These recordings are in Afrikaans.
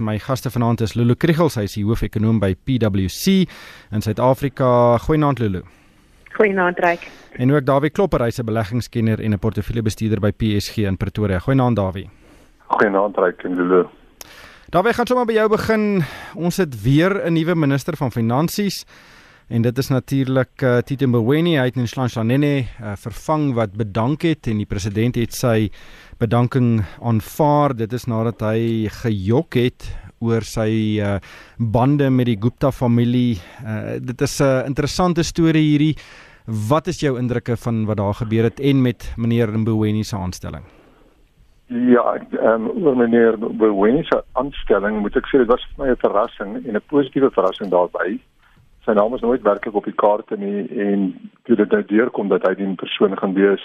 My gaste vanaand is Lulu Kriegels, hy is die hoofekonoom by PwC in Suid-Afrika. Goeienaand Lulu. Goeienaand Ryk. En ook Dawie Klopper, hy's 'n beleggingskenner en 'n portefeuljebestuurder by PSG in Pretoria. Goeienaand Dawie. Goeienaand Ryk en Lulu. Dawie, gaan sommer by jou begin. Ons het weer 'n nuwe minister van finansies. En dit is natuurlik uh, Tito Mboweni, hy het Nhlanhla uh, vervang wat bedank het en die president het sy bedanking aanvaar. Dit is nadat hy gejok het oor sy uh, bande met die Gupta familie. Uh, dit is 'n uh, interessante storie hierdie. Wat is jou indrukke van wat daar gebeur het en met meneer Mboweni se aanstelling? Ja, ehm um, oor meneer Mboweni se aanstelling moet ek sê dit was vir my 'n verrassing en 'n positiewe verrassing daarbey. Sy naam is nooit werklik op die kaarte nie en toe dit nou deurkom dat hy die persoon gaan wees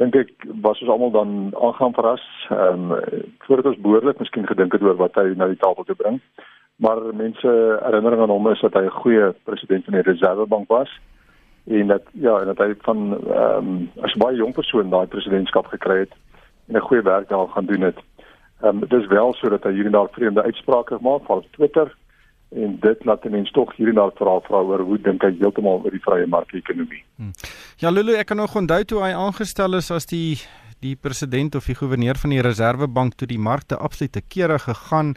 dink ek was ons almal dan aangaan verras. Ehm um, voordat ons behoorlik miskien gedink het oor wat hy na die tafel te bring. Maar mense herinnering aan hom is dat hy 'n goeie president van die Reservebank was en dat ja, en dat hy van ehm um, as baie jong persoon daai presidentskap gekry het en 'n goeie werk daar gaan doen het. Ehm um, dis wel sodat hy hier en daar vreemde uitsprake maak op Twitter en dit laat mense tog hier en daar vra vra oor hoe dink hy heeltemal oor die vrye mark-ekonomie. Hmm. Ja Lulu, ek kan nog onthou toe hy aangestel is as die die president of die goewerneur van die Reserwebank toe die markte absolute kere gegaan.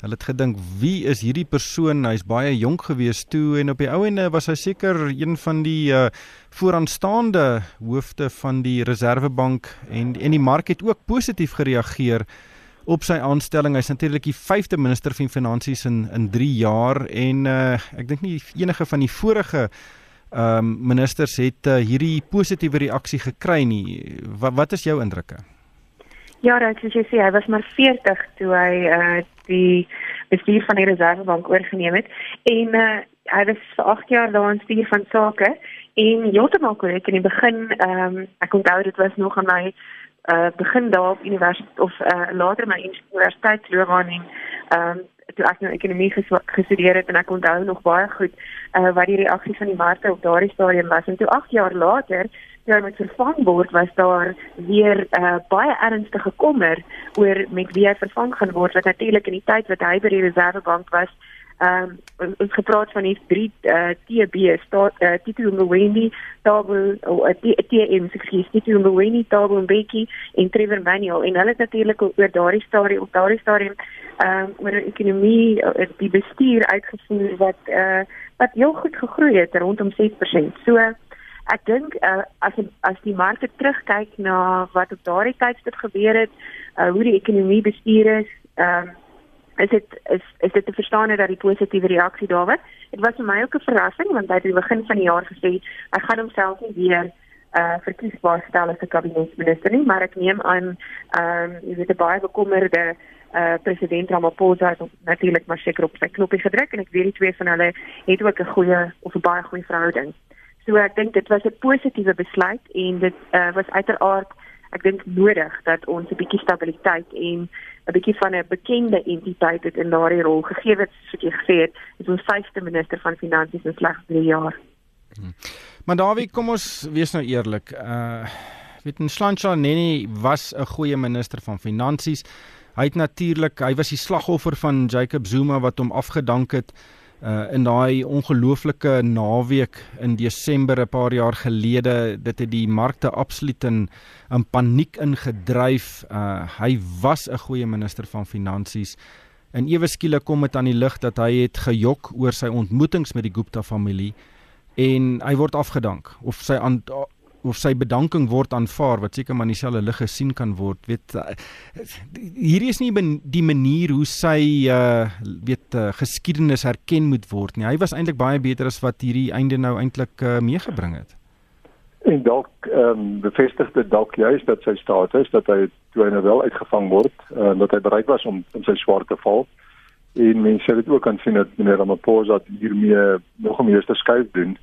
Hulle het gedink, wie is hierdie persoon? Hy's baie jonk gewees toe en op die ou ende was hy seker een van die uh, vooraanstaande hoofde van die Reserwebank en en die mark het ook positief gereageer op sy aanstelling. Hy's natuurlik die 5de minister van finansies in in 3 jaar en uh, ek dink nie enige van die vorige ehm um, ministers het uh, hierdie positiewe reaksie gekry nie. Wat wat is jou indrukke? Ja, dit is jy sê hy was maar 40 toe hy uh die bestuur van die Reservebank oorgeneem het en uh hy was vir 8 jaar daar in stuur van sake en heeltemal korrek in die begin ehm um, ek onthou dit was nog aan my uh begin daar op universiteit of uh later my universiteitsloopbaan en ehm um, toe ek nou ekonomie gestudeer het en ek onthou nog baie goed uh wat die reaksie van die markte op daardie stadium was. En toe 8 jaar later hy met vervang word was daar weer uh baie ernstige kommer oor met wie hy vervang gaan word wat natuurlik in die tyd wat hy by die Reservebank was ehm um, ons gepraat van die drie uh, TB staat uh, Tito Mboweni, Tabo of uh, TM, ekskuus, Tito Mboweni, Tabo Mbeki en Trevor Manuel en hulle het natuurlik oor daardie stadium op daardie stadium ehm um, oor 'n ekonomie uh, die bestuur uitgevoer wat uh, wat heel goed gegroei het rondom 6%. So ek dink uh, as as die markte terugkyk na wat op daardie tydstip gebeur het, uh, hoe die ekonomie bestuur is, ehm um, is dit is is dit te verstaan dat die positiewe reaksie daar was. Dit was vir my ook 'n verrassing want hy het aan die begin van die jaar gesê hy gaan homself nie weer uh verkiesbaar stel as 'n kabinetsminister nie, maar ek neem aan ehm um, jy weet 'n baie bekommerde uh president Ramaphosa het natuurlik maar seker op sy knoppie gedruk en ek weet die twee van hulle het ook 'n goeie of 'n baie goeie verhouding. So ek dink dit was 'n positiewe besluit en dit uh was uiteraard ek dink nodig dat ons 'n bietjie stabiliteit en 'n bietjie van 'n bekende entiteit het in daardie rol gegee het soos jy gesê het is ons vyfde minister van finansies in slegs 3 jaar. Hmm. Maar Dawie, kom ons wees nou eerlik. Uh weet Nhlanhla Nene was 'n goeie minister van finansies. Hy het natuurlik, hy was die slagoffer van Jacob Zuma wat hom afgedank het uh in daai ongelooflike naweek in Desember 'n paar jaar gelede dit het die markte absoluut in in paniek ingedryf. Uh hy was 'n goeie minister van finansies. En ewe skielik kom dit aan die lig dat hy het gejok oor sy ontmoetings met die Gupta familie en hy word afgedank of sy of sy bedanking word aanvaar wat seker maar dieselfde lig gesien kan word. Weet uh, hierdie is nie die manier hoe sy uh, weet uh, geskiedenis herken moet word nie. Hy was eintlik baie beter as wat hierdie einde nou eintlik uh, meegebring het. En dalk ehm um, bevestig dit dalk juist dat sy status dat hy toe hy nou wel uitgevang word uh, dat hy bereid was om in sy swaar te val. En mense het ook kan sien dat meneer Ramaphosa hiermee nog 'n meeste skuif doen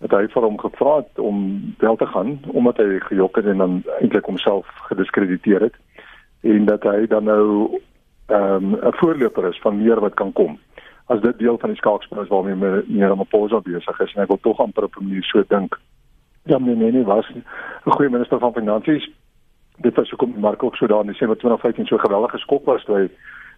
het hy vir hom gevra om wel te gaan omdat hy gejok het en dan eintlik homself gediskrediteer het en dat hy dan nou ehm, 'n um, voorloper is van meer wat kan kom. As dit deel van die skaakspel is waarmee meneer Ramaphosa besig is en ek wil tog amper op 'n manier so dink. Ja, meneer Nene was 'n goeie minister van finansies. Dit was hoekom mark ook so daar in Desember 2015 so geweldig geskok was toe hy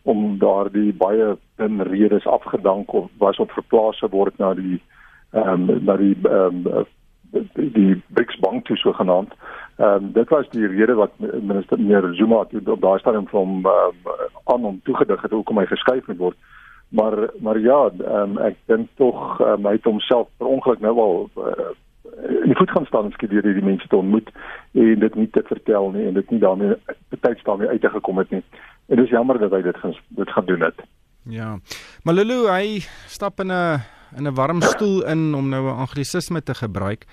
om daardie baie dun redes afgedank of was op verplaas word na die ehm um, na die ehm um, die, die BRICS bank toe so genaamd. Ehm um, dit was die rede wat minister meneer Zuma toe op daai stadium van ehm um, aan hom toegedig het hoekom hy geskuif moet word. Maar maar ja, ehm um, ek dink tog um, hy het homself per ongeluk nou al uh, die voet gaan staan skielik deur hierdie mense te ontmoet en dit nie te vertel nie en dit nie daarmee betyds daarmee uitgekom het nie. En dit is jammer dat hy dit gaan dit gaan doen het. Ja. Maar Lulu, hy stap in 'n in 'n warm stoel in om nou 'n anglisisme te gebruik.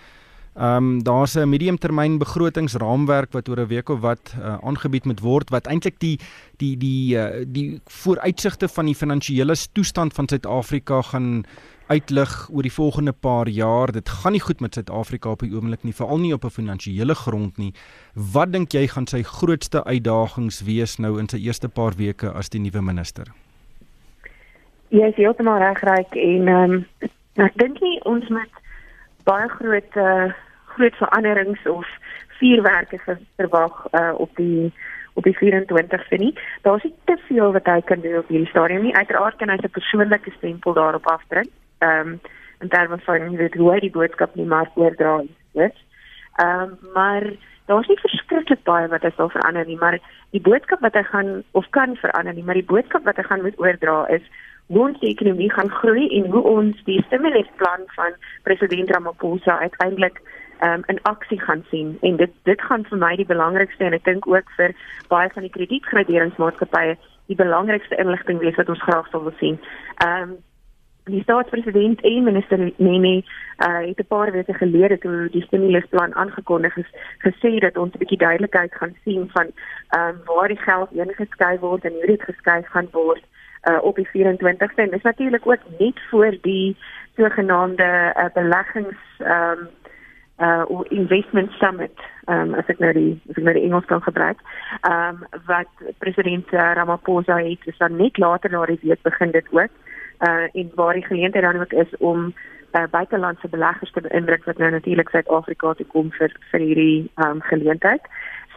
Ehm um, daar's 'n mediumtermyn begrotingsraamwerk wat oor 'n week of wat uh, aangebied moet word wat eintlik die die die uh, die vooruitsigte van die finansiële toestand van Suid-Afrika gaan uitlig oor die volgende paar jaar. Dit gaan nie goed met Suid-Afrika op die oomblik nie, veral nie op 'n finansiële grond nie. Wat dink jy gaan sy grootste uitdagings wees nou in sy eerste paar weke as die nuwe minister? Jy is heeltemal reg reg en ehm um, ek dink nie ons moet baie groot uh, groot veranderings of vuurwerke verwag uh, op die op die 24ste nie. Daar's nie te veel wat hy kan doen op hierdie stadium nie. Uiteraard kan hy sy persoonlike stempel daarop afdruk ehm um, in terme van weet hoe hy die boodskap nie maar oordra is. Ehm um, maar daar's nie verskriklik baie wat hy sal verander nie, maar die boodskap wat hy gaan of kan verander nie, maar die boodskap wat hy gaan moet oordra is hoe ons die ekonomie gaan groei en hoe ons die stimulusplan van president Ramaphosa uiteindelik um, in aksie gaan sien en dit dit gaan vir my die belangrikste en ek dink ook vir baie van die kredietgraderingsmaatskappye die belangrikste inligting wees wat ons graag sou wil sien. Ehm um, die staatspresident en minister Nene uh, het 'n paar weke gelede toe die stimulusplan aangekondig is gesê dat ons 'n bietjie duidelikheid gaan sien van ehm um, waar die geld heen geskuif word en hoe dit geskuif gaan word uh, op die 24ste en dis natuurlik ook net voor die sogenaamde uh, beleggings ehm um, uh investment summit um as ek nou die as ek nou die Engels kan gebruik um wat president Ramaphosa het is dan net later na die week begin dit ook uh en waar die geleentheid dan ook is om uh, buitelandse beleggers te beïndruk wat nou natuurlik Suid-Afrika toe kom vir vir hierdie um geleentheid.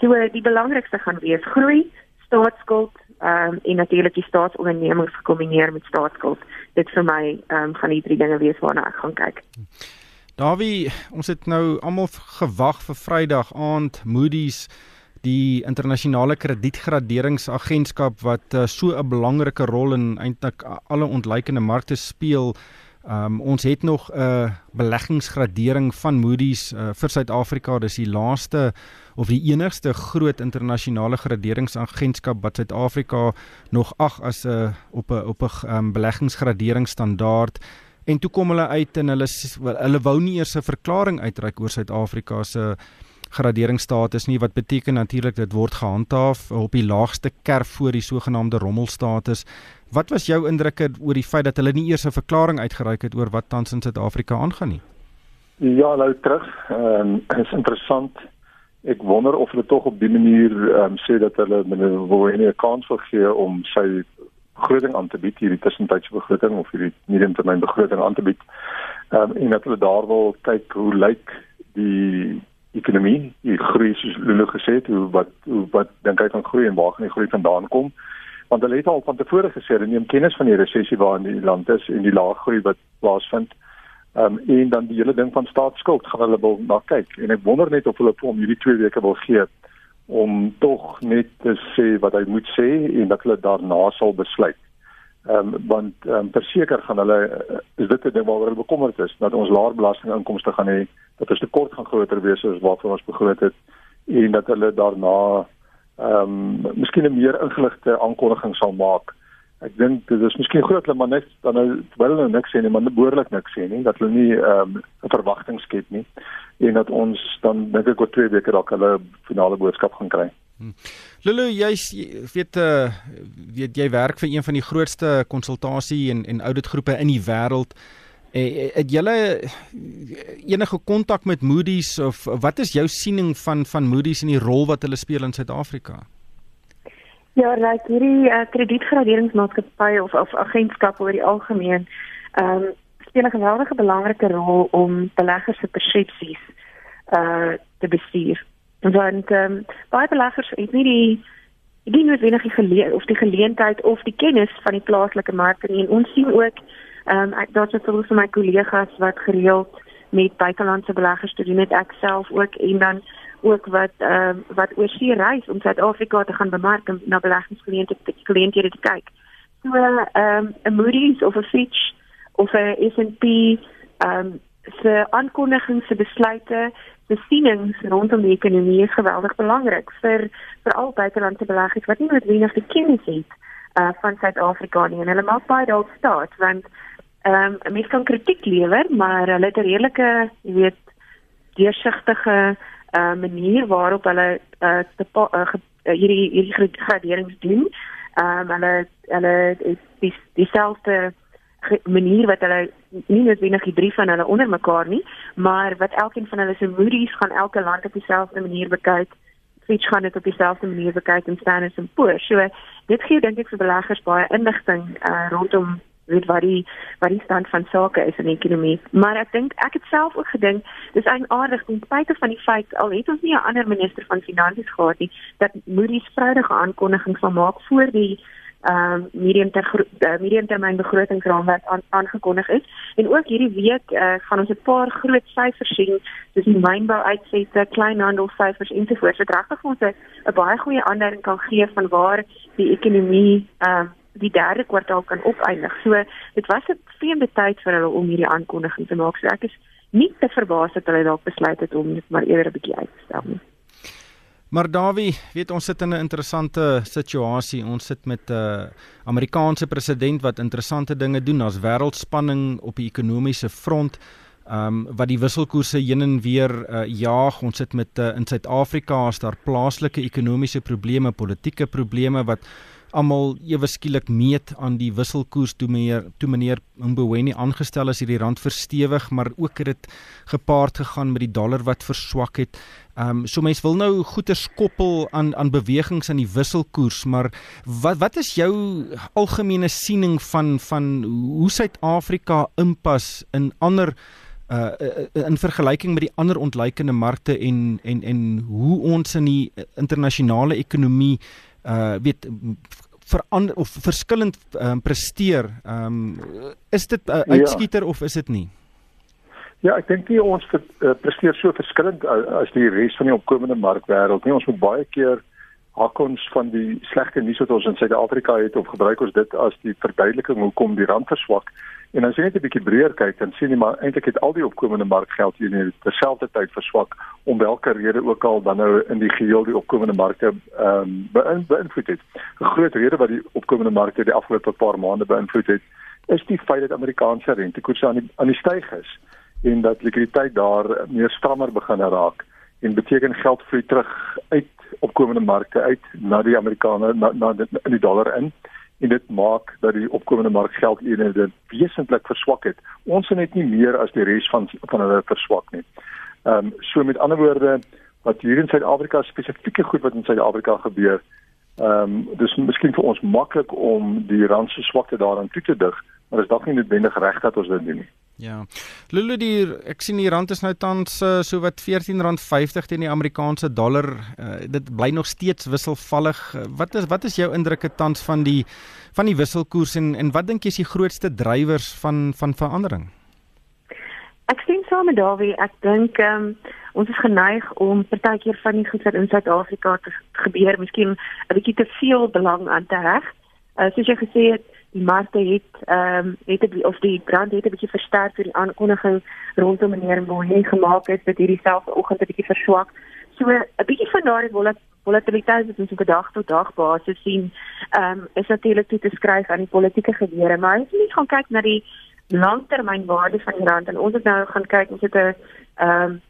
So uh, die belangrikste gaan wees groei, staatsskuld um en natuurlik die staatsondernemings gekombineer met staatsskuld. Dit vir my um gaan die drie dinge wees waarna ek gaan kyk. Davie, ons het nou almal gewag vir Vrydag aand Moody's die internasionale kredietgraderingsagentskap wat uh, so 'n belangrike rol in eintlik alle ontleikende markte speel. Um, ons het nog 'n uh, beleggingsgradering van Moody's uh, vir Suid-Afrika. Dis die laaste of die enigste groot internasionale graderingsagentskap wat Suid-Afrika nog ag as 'n uh, op 'n op 'n um, beleggingsgraderingsstandaard en toe kom hulle uit en hulle hulle wou nie eers 'n verklaring uitreik oor Suid-Afrika se uh, graderingsstatus nie wat beteken natuurlik dit word gehandhaaf op die laagste kerf voor die sogenaamde rommelstatus. Wat was jou indrukke oor die feit dat hulle nie eers 'n verklaring uitgereik het oor wat tans in Suid-Afrika aangaan nie? Ja, nou terug. Ehm um, is interessant. Ek wonder of hulle tog op die manier ehm um, sê dat hulle meneer Woenie 'n kans wil gee om sy begroting aan te bied, hierdie tussentydse begroting of hierdie mediumtermyn begroting aan te bied. Ehm um, en dat hulle daar wil kyk hoe lyk die ekonomie, die groei soos Lulu gesê het, hoe wat hoe wat dink hy kan groei en waar gaan die groei vandaan kom? Want hulle het al van tevore gesê hulle neem kennis van die resessie waarin die land is en die lae groei wat plaasvind. Ehm um, en dan die hele ding van staatsskuld gaan hulle wil na kyk en ek wonder net of hulle vir hom hierdie 2 weke wil gee om tog net te sê wat hy moet sê en dat hulle daarna sal besluit. Ehm um, want ehm um, verseker gaan hulle uh, is dit 'n ding waaroor hulle bekommerd is dat ons laer belastinginkomste gaan hê, dat ons tekort gaan groter wees as waarvoor ons begroot het en dat hulle daarna ehm um, miskien 'n meer ingeligte aankondiging sal maak. Ek dink dit is miskien groot hulle maar net dan nou wil hulle niks sê nie, maar behoorlik niks sê nie dat hulle nie ehm um, 'n verwagting skep nie en dat ons dan dink ek oor 2 weke dalk hulle finale boodskap gaan kry. Hmm. Lulu, jy weet uh weet jy werk vir een van die grootste konsultasie en en auditgroepe in die wêreld. Eh, het julle enige kontak met Moody's of wat is jou siening van van Moody's en die rol wat hulle speel in Suid-Afrika? Ja, raak hierdie uh, kredietgraderingsmaatskappy of of agentskap oor die algemeen ehm um, speel 'n geweldige belangrike rol om beleggers se persepsies uh te bestuur want ehm um, baie beleggers het nie die nie noodwendig die geleentheid of die geleentheid of die kennis van die plaaslike markte nie. En ons sien ook ehm um, daar's ook van my kollegas wat gereeld met buitelandse beleggers te doen het ek self ook en dan ook wat ehm um, wat oor see reis om Suid-Afrika te gaan bemark en na beleggingsgeleenthede te kyk. So ehm um, 'n Moody's of 'n Fitch of 'n S&P ehm um, se aankondigings se besluite besienings rondom die ekonomie is geweldig belangrik vir vir al buitelandse beleggers wat nie noodwendig die kennis het uh van Suid-Afrika nie en hulle maak baie dalk staat want ehm um, mense kan kritiek lewer maar hulle het 'n redelike jy weet deursigtige uh manier waarop hulle uh, te, uh hierdie hierdie graderings doen. Ehm um, hulle hulle is dieselfde die manier wat hulle nie noodwendig die drie van hulle onder mekaar nie, maar wat elkeen van hulle se Moody's gaan elke land op dieselfde manier bekyk. Fitch gaan dit op dieselfde manier bekyk en Standard & Poor's. So dit gee dink ek vir beleggers baie inligting uh, rondom weet wat die wat die stand van sake is in die ekonomie. Maar ek dink ek het self ook gedink dis eienaardig ten spyte van die feit al het ons nie 'n ander minister van finansies gehad nie dat Moody's vrydige aankondigings van maak voor die ehm um, medium ter uh, medium termyn begrotingsraamwerk aan, aangekondig is en ook hierdie week uh, gaan ons 'n paar groot syfers sien soos die mynbou uitsette, kleinhandel syfers ensovoorts wat regtig ons 'n baie goeie aanduiding kan gee van waar die ekonomie ehm uh, die derde kwartaal kan opeindig. So dit was 'n vreemde tyd vir hulle om hierdie aankondiging te maak. So ek is nie te verbaas dat hulle dalk besluit het om dit maar eerder 'n bietjie uit te stel nie. Maar Dawie, weet ons sit in 'n interessante situasie. Ons sit met 'n uh, Amerikaanse president wat interessante dinge doen as wêreldspanning op die ekonomiese front. Ehm um, wat die wisselkoerse heen en weer uh, jaag. Ons sit met uh, in Suid-Afrika is daar plaaslike ekonomiese probleme, politieke probleme wat almal ewe skielik meet aan die wisselkoers toe meneer toe meneer Mboweni aangestel is hierdie rand verstewig maar ook het dit gepaard gegaan met die dollar wat verswak het. Ehm um, so mense wil nou goeie skoppel aan aan bewegings aan die wisselkoers maar wat wat is jou algemene siening van van hoe Suid-Afrika inpas in ander uh in vergelyking met die ander ontleikende markte en en en hoe ons in die internasionale ekonomie uh weet verander of verskillend um, presteer. Ehm um, is dit 'n uh, uitskieter ja. of is dit nie? Ja, ek dink nie ons ver, uh, presteer so verskillend as die res van die opkomende markwêreld nie. Ons moet baie keer hak ons van die slegte nuus wat ons in Suid-Afrika het of gebruik ons dit as die verduideliking hoekom die rand verswak. En as jy net 'n bietjie breër kyk, dan sien jy maar eintlik het al die opkomende markgeld in terselfdertyd verswak om watter rede ook al dan nou in die geheel die opkomende markte ehm um, beïnvloed het. 'n Groot rede wat die opkomende markte die afgelope paar maande beïnvloed het, is die feit dat Amerikaanse rentekoerse aan die aan die styg is en dat likwiditeit daar meer strammer begin raak en beteken geld vloei terug uit opkomende markte uit na die Amerikaner na, na in die dollar in en dit maak dat die opkomende markgeldeenhede wesentlik verswak het. Ons het net nie meer as die res van van hulle verswak nie. Ehm um, so met ander woorde wat hier in Suid-Afrika spesifieke goed wat in Suid-Afrika gebeur. Ehm um, dis miskien vir ons maklik om die rand se swakte daaraan toe te dig, maar is dalk nie noodwendig reg dat ons dit doen nie. Ja. Lulu die ek sien die rand is nou tans uh, so wat R14.50 teen die Amerikaanse dollar. Uh, dit bly nog steeds wisselvallig. Uh, wat is wat is jou indrukke tans van die van die wisselkoers en en wat dink jy is die grootste drywers van van verandering? Ek sien saam met Dawie, ek dink um, ons is geneig om partykeer van die goed wat in Suid-Afrika gebeur, miskien 'n bietjie te veel belang aan te heg. Uh, soos jy gesê het, die markte het ehm um, het die, of die brand het 'n bietjie versterk vir die aankondiging rondom meneer Mooi gemaak het dat hierdie selfde oggend 'n bietjie verswak. So 'n bietjie van daardie volatiliteit wat ons op dag tot dag basis sien, ehm um, is natuurlik toe te skryf aan die politieke gebeure, maar as jy net gaan kyk na die langtermynwaarde van die rand en ons het nou gaan kyk, ons het 'n ehm um,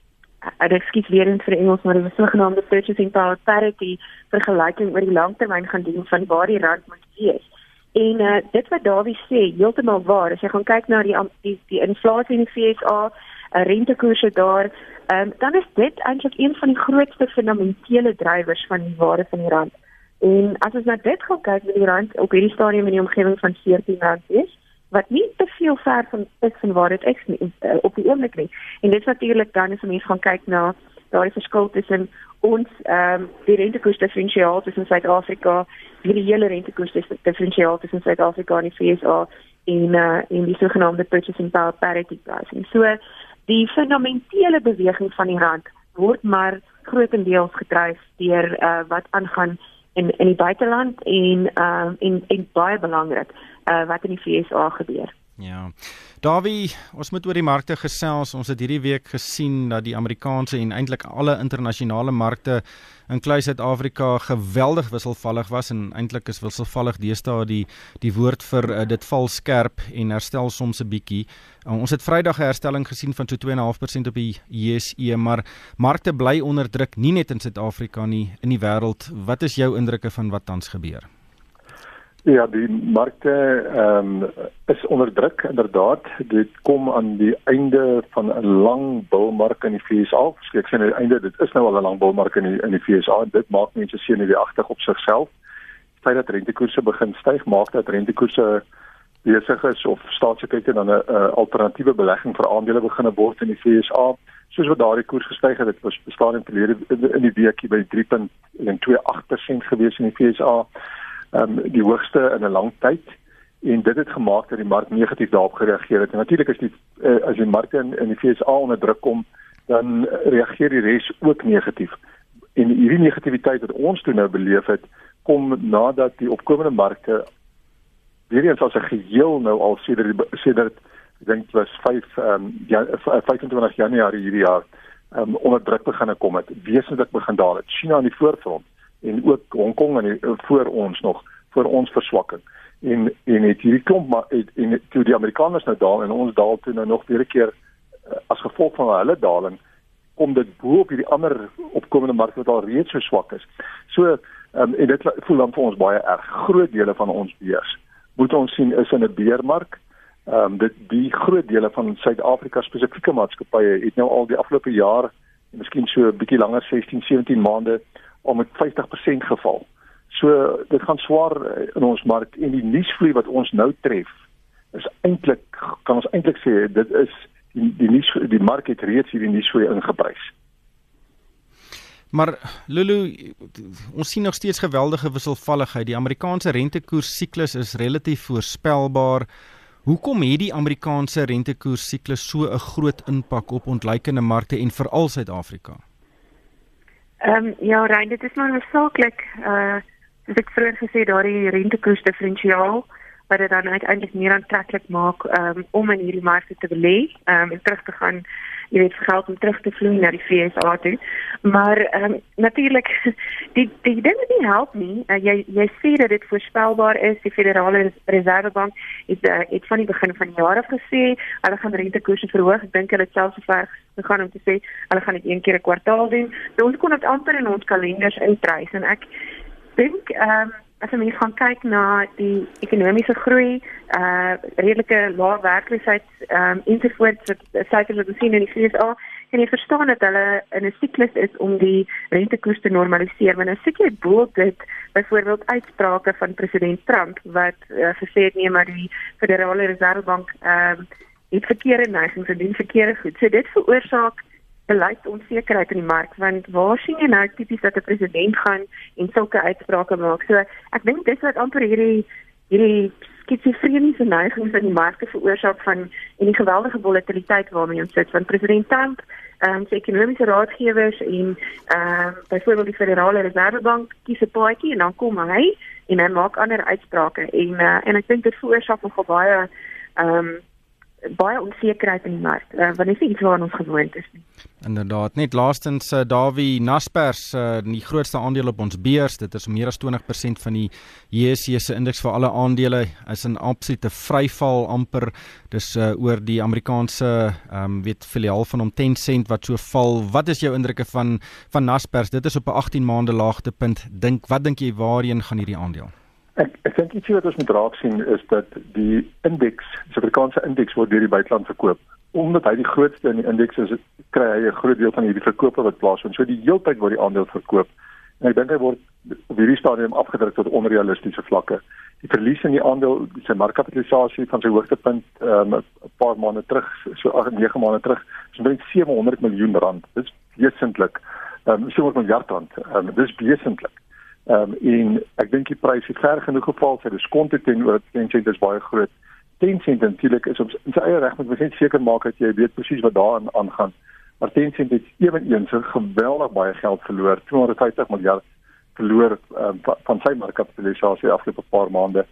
ek ekskuus weer eens vir Engels maar die sogenaamde purchasing power parity vergelyking oor die langtermyn gaan doen van waar die rand moet wees. En uh, dit wat Dawie sê, heeltemal waar. As jy gaan kyk na die die, die inflasie in die FSA, uh, rentekoerse daar, um, dan is dit eintlik een van die grootste fundamentele drywers van die waarde van die rand. En as ons na dit gaan kyk met die rand op hierdie stadium in die omgewing van 14 rand is, wat nie te veel ver van is van waar dit is nie, uh, op die oomblik nie. En dit natuurlik dan as mense gaan kyk na daai verskil tussen ons ehm um, die rentekoers diferensiaal tussen Suid-Afrika, die hele rentekoers diferensiaal tussen Suid-Afrika en die FSA en uh en die sogenaamde purchasing power parity pricing. So die fundamentele beweging van die rand word maar grootendeels gedryf deur uh wat aangaan in in die buiteland en ehm uh, en en baie belangrik uh wat in die FSA gebeur. Ja. Davie, ons moet oor die markte gesels. Ons het hierdie week gesien dat die Amerikaanse en eintlik alle internasionale markte inkluis Suid-Afrika geweldig wisselvallig was en eintlik is wisselvallig deesdae die die woord vir uh, dit val skerp en herstel soms 'n bietjie. Uh, ons het Vrydag 'n herstelling gesien van so 2.5% op die JSE, maar markte bly onder druk nie net in Suid-Afrika nie, in die wêreld. Wat is jou indrukke van wat tans gebeur? Ja, die markte ehm um, is onder druk inderdaad. Dit kom aan die einde van 'n lang bullmark in die FSA. Ek sê aan die einde, dit is nou al 'n lang bullmark in die in die FSA. Dit maak mense senuweeagtig op sigself. Feit dat rentekoerse begin styg, maak dat rentekoerse besig is of staatssekretary dan 'n alternatiewe belegging vir aandele begine word in die FSA. Soos wat daardie koers gestyg het, dit was bestaan in verlede in die week by 3.28% gewees in die FSA ehm um, die hoogste in 'n lang tyd en dit het gemaak dat die mark negatief daarop gereageer het. En natuurlik is die uh, as die markte in in die FSA onder druk kom, dan reageer die res ook negatief. En hierdie negativiteit wat ons toe nou beleef het, kom nadat die opkomende markte weer eens as 'n geheel nou al sedert sedert ek dink was 5 ehm um, ja 25 Januarie hierdie jaar ehm um, onder druk begin kom het. Wesentlik begin daal het. China aan die voorfront en ook Hong Kong en die, voor ons nog vir ons verswakking. En en het hierdie klomp maar het, en toe die Amerikaners nou daal en ons daal toe nou nog weer 'n keer uh, as gevolg van hulle daling kom dit bo op hierdie ander opkomende markte wat al reeds so swak is. So um, en dit voel dan vir ons baie erg. Groot dele van ons beurs moet ons sien is in 'n beermark. Ehm um, dit die groot dele van Suid-Afrika spesifieke maatskappye het nou al die afgelope jaar en miskien so 'n bietjie langer 16, 17 maande al met 50% geval. So dit gaan swaar eh, in ons mark en die nuusvloei wat ons nou tref is eintlik kan ons eintlik sê dit is die die nuus die mark het reeds hierdie nuusvloei ingeprys. Maar Lulu ons sien nog steeds geweldige wisselvalligheid. Die Amerikaanse rentekoers siklus is relatief voorspelbaar. Hoekom het die Amerikaanse rentekoers siklus so 'n groot impak op ontleikende markte en veral Suid-Afrika? Ehm um, ja, Rein, dit is maar noodsaaklik uh soos ek vroeër gesê daardie rentekoers diferensiaal wat dit dan uiteindelik meer aantreklik maak um, om in hierdie markte te belê um, en terug te gaan jy weet geld om terug te vloei na die FSA toe. Maar ehm um, natuurlik die die ding wat nie help nie, uh, jy jy sê dat dit voorspelbaar is. Die Federale Reservebank het uh, het van die begin van die jaar af gesê hulle gaan rentekoerse verhoog. Ek dink hulle het selfs ver gegaan om te sê hulle gaan dit een keer 'n kwartaal doen. So ons kon dit amper in ons kalenders intrys en ek dink ehm um, as jy gaan kyk na die ekonomiese groei, uh redelike lae werkloosheid ehm um, ensovoorts wat syfers wat ons sien in die FSA, kan jy verstaan dat hulle in 'n siklus is om die rentekoers te normaliseer. Want nou sit jy bo dit byvoorbeeld uitsprake van president Trump wat uh, gesê het nee maar die Federale Reservebank ehm um, het verkeerde neigings en doen verkeerde goed. So dit veroorsaak beleidsonsekerheid in die mark want waar sien jy nou tipies dat 'n president gaan en sulke uitsprake maak. So ek dink dis wat amper hierdie hierdie skitsofreniese neigings in die markte veroorsaak van en die geweldige volatiliteit waarmee ons sit van president Trump ehm um, se ekonomiese raadgewers en ehm um, byvoorbeeld die Federale Reservebank kies 'n paadjie en dan kom hy en hy maak ander uitsprake en uh, en ek dink dit veroorsaak nogal baie ehm um, baie onsekerheid in die mark uh, want dit is iets waaraan ons gewoond is nie. Inderdaad, net laastens uh, Dawie Naspers, uh, die grootste aandeel op ons beurs, dit is meer as 20% van die JSE se indeks vir alle aandele is in absolute vryval amper. Dis uh, oor die Amerikaanse ehm um, weet filiaal van hom 10 sent wat so val. Wat is jou indrukke van van Naspers? Dit is op 'n 18 maande laagtepunt. Dink wat dink jy waarheen gaan hierdie aandeel? Ek ek dink iets wat ons moet raak sien is dat die indeks, die Suid-Afrikaanse indeks word deur die buiteland verkoop. Omdat hy die grootste in die indeks is, kry hy 'n groot deel van hierdie verkope wat plaasvind. So die heeltyd word die aandeel verkoop. En ek dink hy word op hierdie stadium afgedruk tot onrealistiese vlakke. Die verlies in die aandeel, sy markkapitalisasie van sy hoogtepunt um, 'n paar maande terug, so 8 9 maande terug, is omtrent 700 miljoen rand. Dit is wesentlik ehm um, so 'n miljard rand. Ehm um, dis wesentlik. Ehm um, en ek dink die prys het ver genoeg geval, sy diskonte teenoor Tencent is baie groot. Tencent natuurlik is op sy eie reg moet net seker maak dat jy weet presies wat daarin aangaan. Maar Tencent het ewenigs geweldig baie geld verloor, 250 miljard verloor um, van sy markkapitalisasie afgelope paar maande.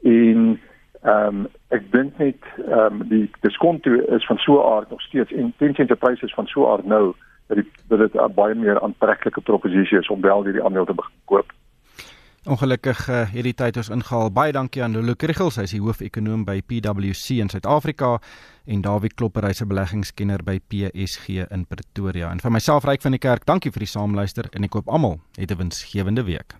En ehm um, ek dink net ehm um, die diskonto is van so 'n aard nog steeds en Tencent se pryse is van so 'n aard nou dat dit dat dit 'n baie meer aantreklike proposisie is om wel hierdie aandeel te koop. Ongelukkig uh, hierdie tyd ons ingehaal. Baie dankie aan Lulu Krugels, hy is die hoofekonoom by PwC in Suid-Afrika en Dawie Klopper, hy's 'n beleggingskenner by PSG in Pretoria. En vir myself Ryk van die Kerk, dankie vir die saamluister en ek koop almal 'n winsgewende week.